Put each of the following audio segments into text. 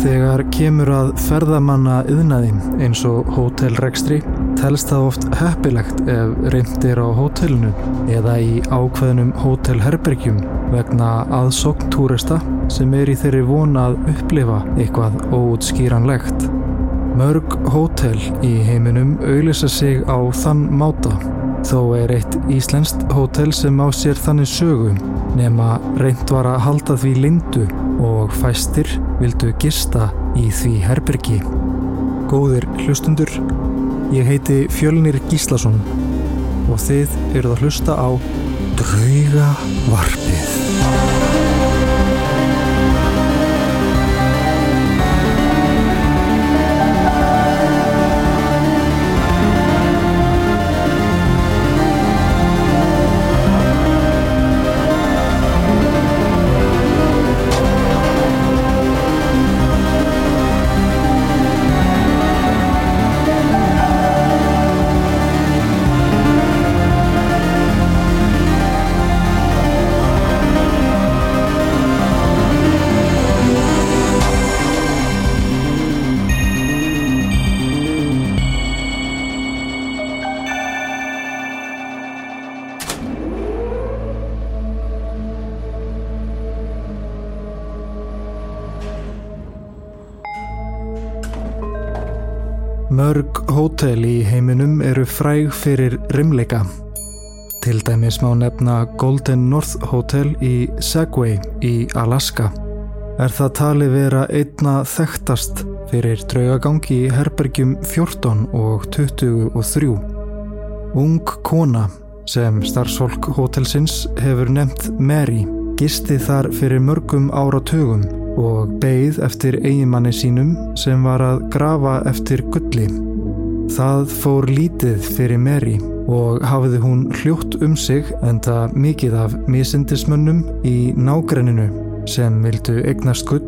Þegar kemur að ferðamanna yðnaði eins og hótelrekstri telst það oft heppilegt ef reyndir á hótelinu eða í ákveðnum hótelherbergjum vegna aðsokn túrista sem er í þeirri von að upplifa eitthvað óutskýranlegt. Mörg hótel í heiminum auðlisa sig á þann máta þó er eitt íslenskt hótel sem á sér þannig sögum nema reynd var að halda því lindu og fæstir vildu gista í því herbergi. Góðir hlustundur, ég heiti Fjölnir Gíslason og þið eruð að hlusta á Drauga Mörg hótel í heiminum eru fræg fyrir rimleika. Til dæmis má nefna Golden North Hotel í Segway í Alaska. Er það talið vera einna þekktast fyrir draugagangi í herbergjum 14 og 23. Ung kona sem starfsfólk hótelsins hefur nefnt Mary gisti þar fyrir mörgum áratugum og beigð eftir eigimanni sínum sem var að grafa eftir gulli. Það fór lítið fyrir Mary og hafiði hún hljótt um sig enda mikið af misindismönnum í nágrenninu sem vildu eignast gull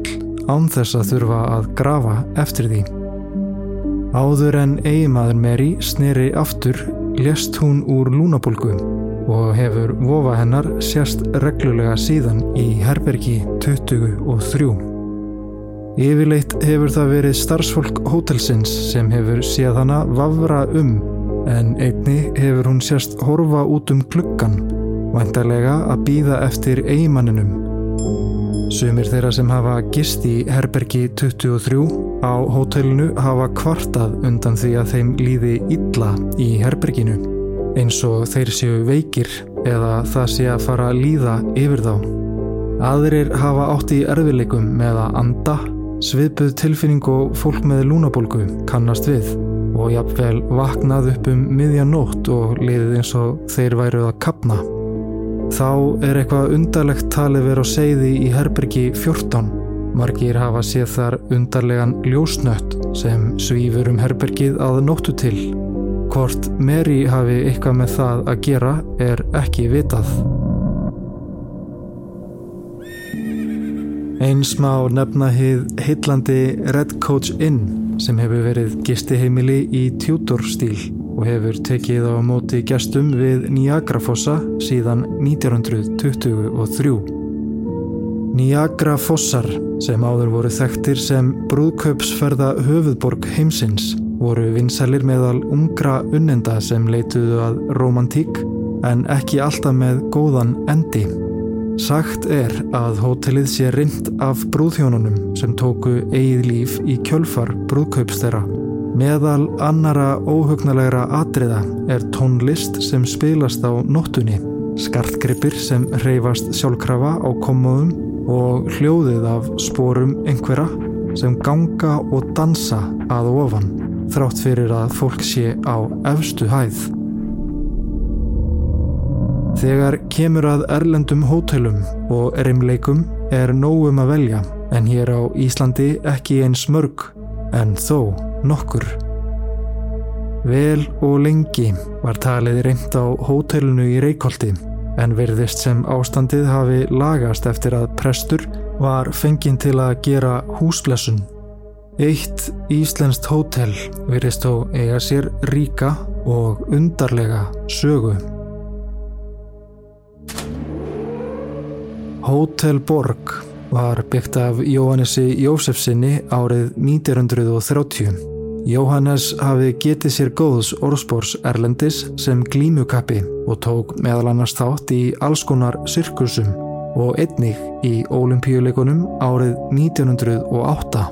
án þess að þurfa að grafa eftir því. Áður en eigimaður Mary sneri aftur lest hún úr lúnabólgu og hefur vofa hennar sérst reglulega síðan í herbergi 23. Yfirleitt hefur það verið starfsfólk hótelsins sem hefur séð hana vafra um en einni hefur hún sérst horfa út um gluggan vantarlega að býða eftir eigimanninum. Sumir þeirra sem hafa gist í herbergi 23 á hótelinu hafa kvartað undan því að þeim líði illa í herberginu eins og þeir séu veikir eða það sé að fara að líða yfir þá. Aðrir hafa átt í erfileikum með að anda, sviðbuð tilfinning og fólk með lúnabólgu kannast við og jafnvel vaknað upp um miðjanótt og liðið eins og þeir væruð að kapna. Þá er eitthvað undarlegt talið verið á segði í herbergi 14. Margir hafa séð þar undarlegan ljósnött sem svífur um herbergið að nóttu til Hvort Mary hafi eitthvað með það að gera er ekki vitað. Eins má nefna hið heitlandi Red Coach Inn sem hefur verið gistiheimili í Tudor stíl og hefur tekið á móti gestum við Niagara-fossa síðan 1923. Niagara-fossar sem áður voru þekktir sem brúðkaupsferða höfuðborg heimsins voru vinsælir meðal ungra unnenda sem leituðu að romantík en ekki alltaf með góðan endi. Sagt er að hótelið sé rind af brúðhjónunum sem tóku eigið líf í kjölfar brúðkaupstera. Meðal annara óhugnalegra atriða er tónlist sem spilast á nóttunni, skartgripir sem hreyfast sjálfkrafa á komóðum og hljóðið af spórum einhverja sem ganga og dansa að ofan þrátt fyrir að fólk sé á efstu hæð. Þegar kemur að erlendum hótelum og erimleikum er nógum að velja en hér á Íslandi ekki eins mörg en þó nokkur. Vel og lengi var talið reynd á hótelunu í Reykjóldi en verðist sem ástandið hafi lagast eftir að prestur var fenginn til að gera húsblessun Eitt Íslenskt hótel virðist þó eiga sér ríka og undarlega sögu. Hótel Borg var byggt af Jóhannesi Jósefsinni árið 1930. Jóhannes hafi getið sér góðs orðspórs Erlendis sem glímukappi og tók meðal annars þátt í alls konar sirkusum og einnig í ólimpíuleikunum árið 1908.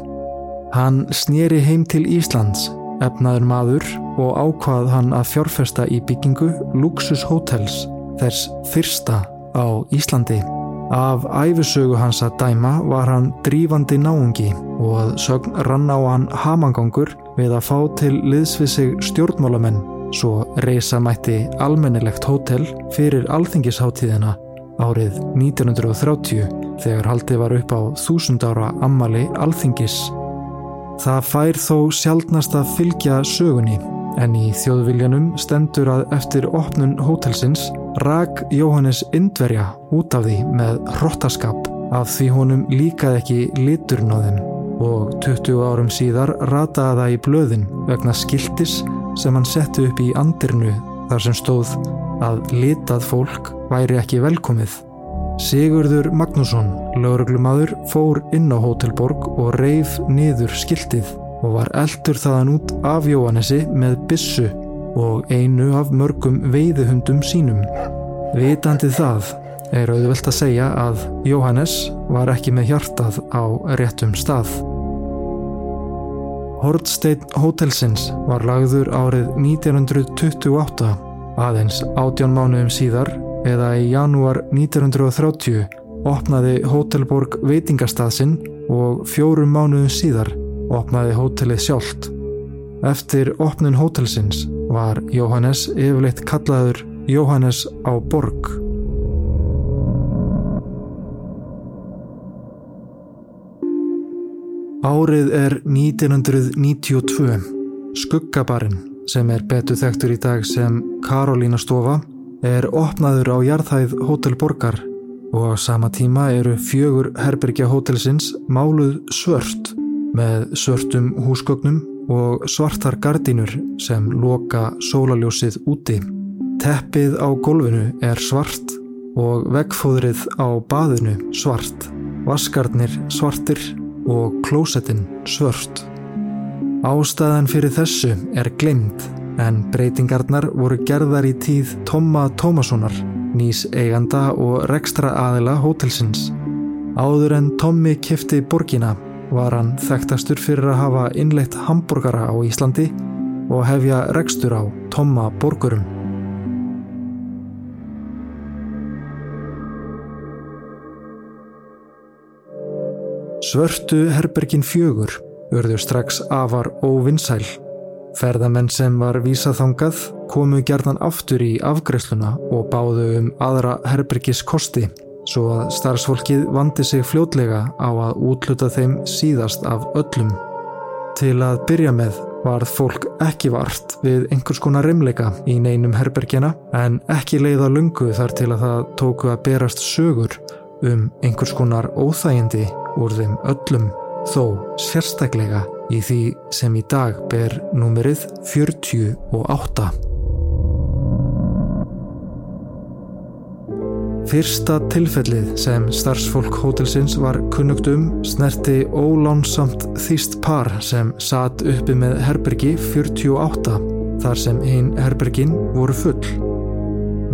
Hann snýri heim til Íslands, efnaður maður og ákvað hann að fjárfesta í byggingu Luxus Hotels, þess fyrsta á Íslandi. Af æfisögu hans að dæma var hann drífandi náungi og að sögn rann á hann hamangangur við að fá til liðs við sig stjórnmálamenn svo reysa mætti almennilegt hótel fyrir alþingisháttíðina árið 1930 þegar haldið var upp á þúsund ára ammali alþingis. Það fær þó sjálfnast að fylgja sögunni en í þjóðviljanum stendur að eftir opnun hótelsins rak Jóhannes Indverja út af því með hrottaskap af því honum líkaði ekki þeim og 20 árum síðar rataði það í blöðin vegna skiltis sem hann setti upp í andirnu þar sem stóð að litað fólk væri ekki velkomið. Sigurður Magnússon, lauruglumadur, fór inn á Hótelborg og reif niður skiltið og var eldur þaðan út af Jóhannesi með bissu og einu af mörgum veiðuhundum sínum. Vitandi það er auðvelt að segja að Jóhannes var ekki með hjartað á réttum stað. Hortstein Hotelsins var lagður árið 1928 aðeins átján mánuðum síðar eða í janúar 1930 opnaði Hotelborg veitingastaðsinn og fjórum mánuðum síðar opnaði hótelið sjálft. Eftir opnun hótelsins var Jóhannes yfirleitt kallaður Jóhannes á borg. Árið er 1992. Skuggabarinn, sem er betu þektur í dag sem Karolína stofa, er opnaður á jarðhæð Hótel Borgar og á sama tíma eru fjögur herbergja hótelsins máluð svört með svörtum húsgögnum og svartar gardínur sem loka sólaljósið úti. Teppið á gólfinu er svart og veggfóðrið á baðinu svart, vaskarnir svartir og klósettinn svört. Ástæðan fyrir þessu er glemd en breytingarnar voru gerðar í tíð Tomma Tómassonar, nýs eiganda og rekstra aðila hótelsins. Áður en Tommi kefti borgina var hann þekktastur fyrir að hafa innleitt hambúrgara á Íslandi og hefja rekstur á Tomma borgurum. Svörtu herbergin fjögur urðu strax afar óvinnsæl. Ferðamenn sem var vísaþangað komu gerðan aftur í afgreifsluna og báðu um aðra herbergis kosti svo að starfsfólkið vandi sig fljótlega á að útluta þeim síðast af öllum. Til að byrja með varð fólk ekki vart við einhvers konar rimleika í neinum herbergjana en ekki leiða lungu þar til að það tóku að berast sögur um einhvers konar óþægindi úr þeim öllum þó sérstaklega í því sem í dag ber númerið 48. Fyrsta tilfellið sem starfsfólk hótelsins var kunnugt um snerti ólánsamt þýst par sem satt uppi með herbergi 48 þar sem einn herbergin voru full.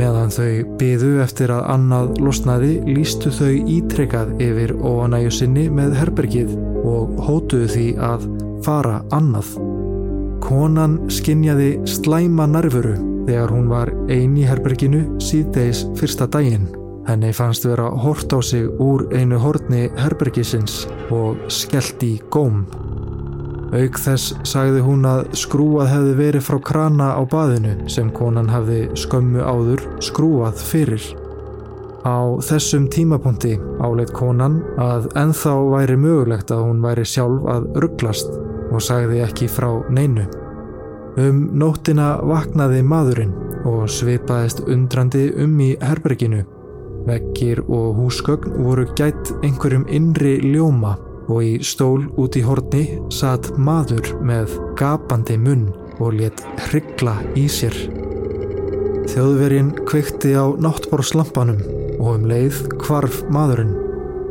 Meðan þau byðu eftir að annað losnaði lístu þau ítrekað yfir óanæju sinni með herbergið og hótuðu því að fara annað. Konan skinjaði slæma nervuru þegar hún var eini herberginu síðdeis fyrsta daginn. Henni fannst vera hort á sig úr einu horni herbergisins og skellt í góm. Auk þess sagði hún að skrúað hefði verið frá krana á baðinu sem konan hefði skömmu áður skrúað fyrir. Á þessum tímapunkti áleitt konan að enþá væri mögulegt að hún væri sjálf að rugglast og sagði ekki frá neinu. Um nóttina vaknaði maðurinn og svipaðist undrandi um í herberginu Vekkir og húsgögn voru gætt einhverjum innri ljóma og í stól út í horni satt maður með gapandi munn og let hryggla í sér. Þjóðvergin kveikti á náttbórslampanum og um leið kvarf maðurinn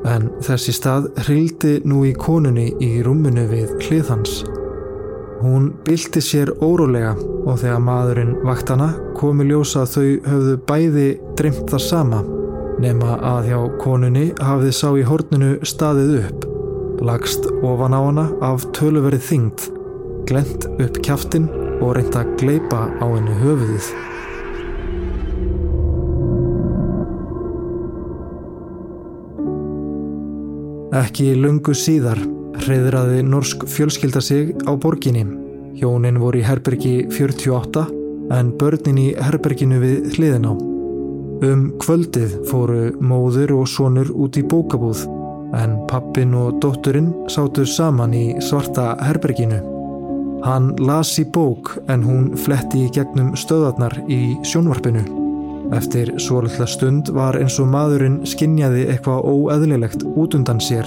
En þessi stað hrildi nú í konunni í rúmunu við hliðhans. Hún bylti sér órólega og þegar maðurinn vaktana komi ljósa þau höfðu bæði drimt það sama nema að hjá konunni hafði sá í horninu staðið upp, lagst ofan á hana af töluverið þyngd, glent upp kæftin og reynda að gleipa á hennu höfuðið. Ekki lungu síðar hreyðraði norsk fjölskylda sig á borginni. Hjónin voru í herbergi 48 en börnin í herberginu við hliðin á. Um kvöldið fóru móður og sonur út í bókabúð en pappin og dótturinn sátu saman í svarta herberginu. Hann las í bók en hún fletti í gegnum stöðarnar í sjónvarpinu. Eftir svolítla stund var eins og maðurinn skinnjaði eitthvað óeðlilegt út undan sér.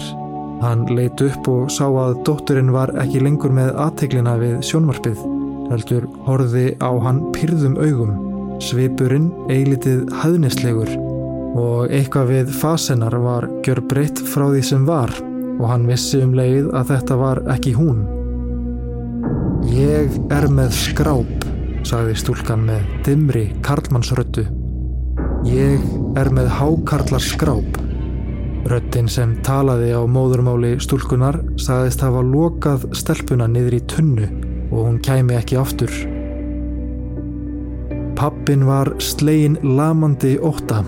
Hann leit upp og sá að dótturinn var ekki lengur með aðteglina við sjónvarpið. Heldur horði á hann pyrðum augum, svipurinn eilitið hæðnislegur og eitthvað við fasenar var gjör breytt frá því sem var og hann vissi um leið að þetta var ekki hún. Ég er með skráp, sagði stúlkan með dimri karlmannsröttu. Ég er með hákarlar skráp. Röttin sem talaði á móðurmáli stúlkunar sagðist hafa lokað stelpuna niður í tunnu og hún kæmi ekki aftur. Pappin var slegin lamandi óta,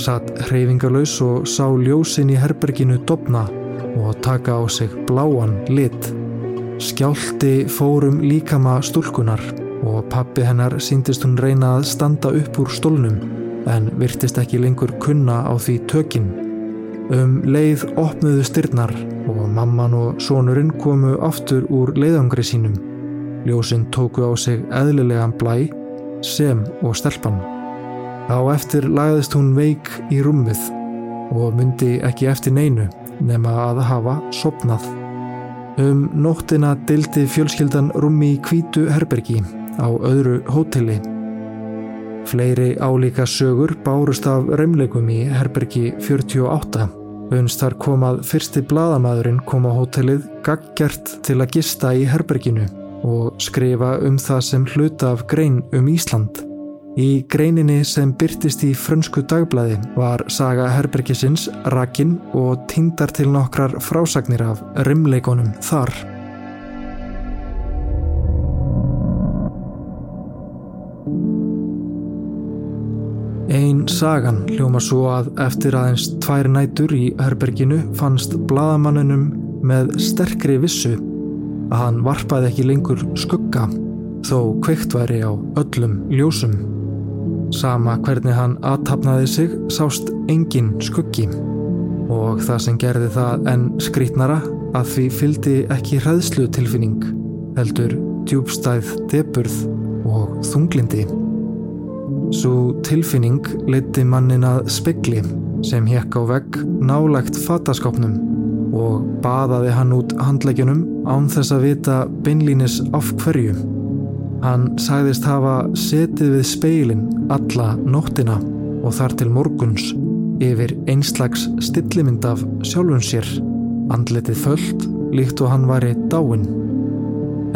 satt hreyfingalauðs og sá ljósin í herberginu dopna og taka á sig bláan lit. Skjálti fórum líkama stúlkunar og pappi hennar síndist hún reyna að standa upp úr stólnum en virtist ekki lengur kunna á því tökinn. Um leið opnuðu styrnar og mamman og sonurinn komu aftur úr leiðangri sínum. Ljósinn tóku á sig eðlilegan blæ, sem og stelpann. Á eftir lagðist hún veik í rúmið og myndi ekki eftir neinu nema að hafa sopnað. Um nóttina dildi fjölskyldan rúmi í kvítu herbergi á öðru hóteli Fleiri álíka sögur bárust af reymleikum í Herbergi 48. Unst þar komað fyrsti bladamæðurinn kom á hótelið gaggjart til að gista í Herberginu og skrifa um það sem hluta af grein um Ísland. Í greininni sem byrtist í frönsku dagblæði var saga Herbergisins rakinn og týndar til nokkrar frásagnir af reymleikonum þar. Einn sagan hljóma svo að eftir aðeins tvær nætur í herberginu fannst bladamannunum með sterkri vissu að hann varpaði ekki lengur skugga þó kveikt væri á öllum ljósum. Sama hvernig hann aðtapnaði sig sást engin skuggi og það sem gerði það en skrítnara að því fyldi ekki hræðslu tilfinning heldur djúbstæð deburð og þunglindi. Svo tilfinning leiti mannin að spekli sem hekk á vegg nálagt fataskápnum og baðaði hann út handlegjunum án þess að vita beinlínis af hverju. Hann sagðist hafa setið við speilin alla nóttina og þar til morguns yfir einslags stillimynd af sjálfun sér, andletið föllt líkt og hann væri dáin.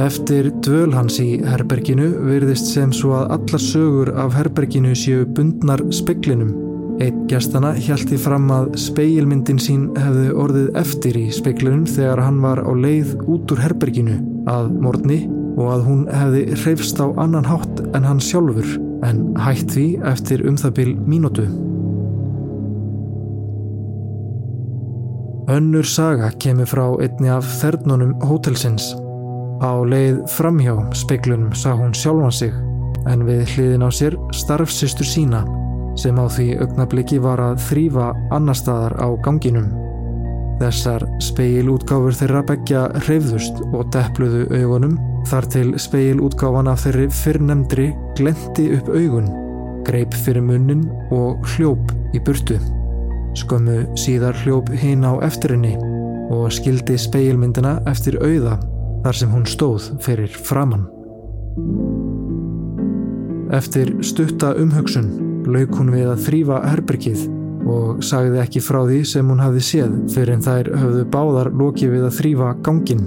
Eftir dvöl hans í herberginu virðist sem svo að alla sögur af herberginu séu bundnar speklinum. Einn gæstana hjælti fram að speilmyndin sín hefði orðið eftir í speklinum þegar hann var á leið út úr herberginu. Að morgni og að hún hefði hreifst á annan hátt en hann sjálfur en hætt því eftir um það byl mínútu. Önnur saga kemur frá einni af þernunum hótelsins. Á leið framhjá speiklunum sá hún sjálfan sig en við hliðin á sér starfsistur sína sem á því augnabliki var að þrýfa annar staðar á ganginum. Þessar speilútgáfur þeirra begja hreyfðust og deppluðu augunum þar til speilútgáfan af þeirri fyrrnemdri glendi upp augun, greip fyrir munnin og hljóp í burtu. Skömmu síðar hljóp hinn á eftirinni og skildi speilmyndina eftir auða þar sem hún stóð fyrir framann. Eftir stutta umhugsun lauk hún við að þrýfa herbergið og sagði ekki frá því sem hún hafði séð fyrir en þær höfðu báðar lokið við að þrýfa gangin.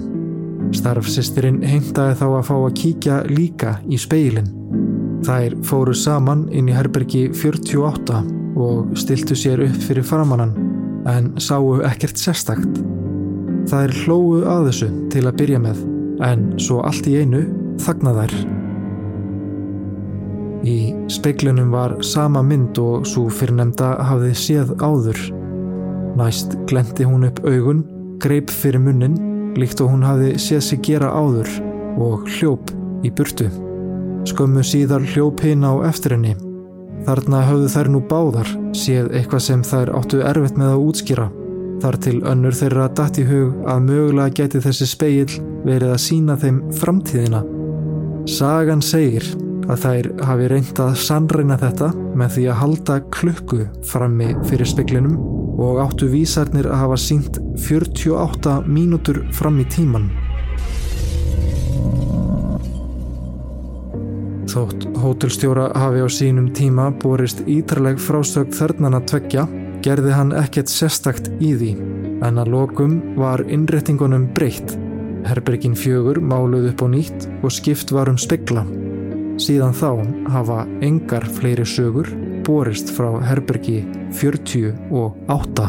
Starfsistirinn heimtaði þá að fá að kíkja líka í speilin. Þær fóru saman inn í herbergi 48 og stiltu sér upp fyrir framannan en sáu ekkert sérstakt. Þær hlóu að þessu til að byrja með en svo allt í einu þagna þær. Í speiklunum var sama mynd og svo fyrrnemda hafði séð áður. Næst glendi hún upp augun, greip fyrir munnin, líkt og hún hafði séð sig gera áður og hljóp í burtu. Skömmu síðar hljóp hinn á eftir henni. Þarna höfðu þær nú báðar séð eitthvað sem þær áttu erfitt með að útskýra. Þar til önnur þeirra dætt í hug að mögulega geti þessi speil verið að sína þeim framtíðina. Sagan segir að þær hafi reynd að sannreina þetta með því að halda klukku frammi fyrir speklinum og áttu vísarnir að hafa sínt 48 mínútur fram í tíman. Þótt hótelstjóra hafi á sínum tíma borist ítraleg frásög þörnana tveggja gerði hann ekkert sérstakt í því en að lokum var innrettingunum breytt. Herbergin fjögur máluð upp á nýtt og skipt var um spekla. Síðan þá hafa engar fleiri sögur borist frá herbergi 48.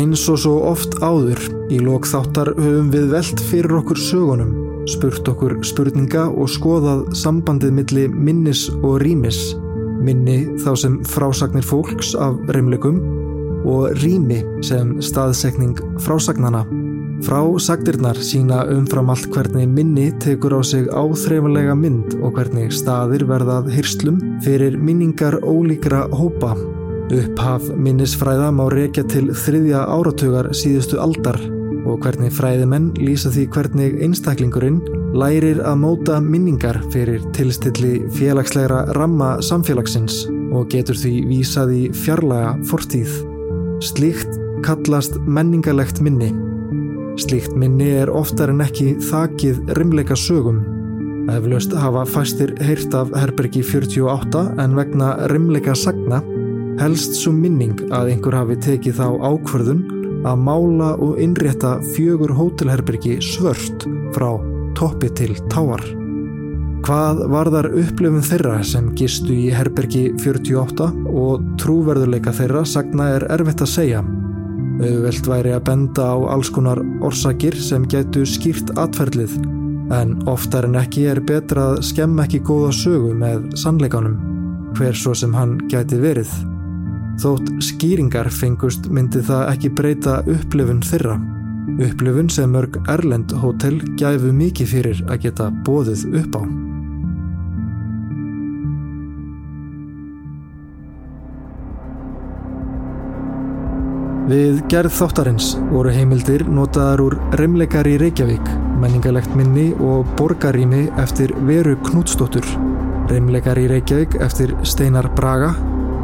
Eins og svo oft áður í lók þáttar höfum við velt fyrir okkur sögunum spurt okkur spurninga og skoðað sambandið milli minnis og rýmis, minni þá sem frásagnir fólks af reymlegum og rými sem staðsekning frásagnana. Frásagdirnar sína umfram allt hvernig minni tekur á sig áþreifanlega mynd og hvernig staðir verðað hyrslum fyrir minningar ólíkra hópa. Upphaf minnisfræða má reykja til þriðja áratugar síðustu aldar og hvernig fræðimenn lýsa því hvernig einstaklingurinn lærir að móta minningar fyrir tilstilli félagslegra ramma samfélagsins og getur því vísað í fjarlaga fortíð. Slíkt kallast menningalegt minni. Slíkt minni er oftar en ekki þakið rimleika sögum. Eflaust hafa fæstir heyrt af Herbergi 48 en vegna rimleika sagna helst svo minning að einhver hafi tekið þá ákverðun að mála og innrétta fjögur hótelherbergi svört frá toppi til táar. Hvað var þar upplifun þeirra sem gistu í herbergi 48 og trúverðuleika þeirra sagna er erfitt að segja. Auðvelt væri að benda á alls konar orsakir sem getu skýrt atferðlið en oftar en ekki er betra að skemma ekki góða sögu með sannleikanum, hver svo sem hann gæti verið. Þótt skýringar fengust myndi það ekki breyta upplifun þeirra. Upplifun sem mörg Erlend hótel gæfu mikið fyrir að geta bóðið upp á. Við gerð þáttarins voru heimildir notaðar úr Remleikar í Reykjavík, menningalegt minni og borgarými eftir Veru Knútsdóttur, Remleikar í Reykjavík eftir Steinar Braga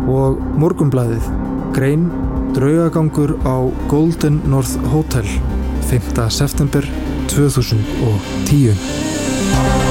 og Morgumblæðið Grein draugagangur á Golden North Hotel 5. september 2010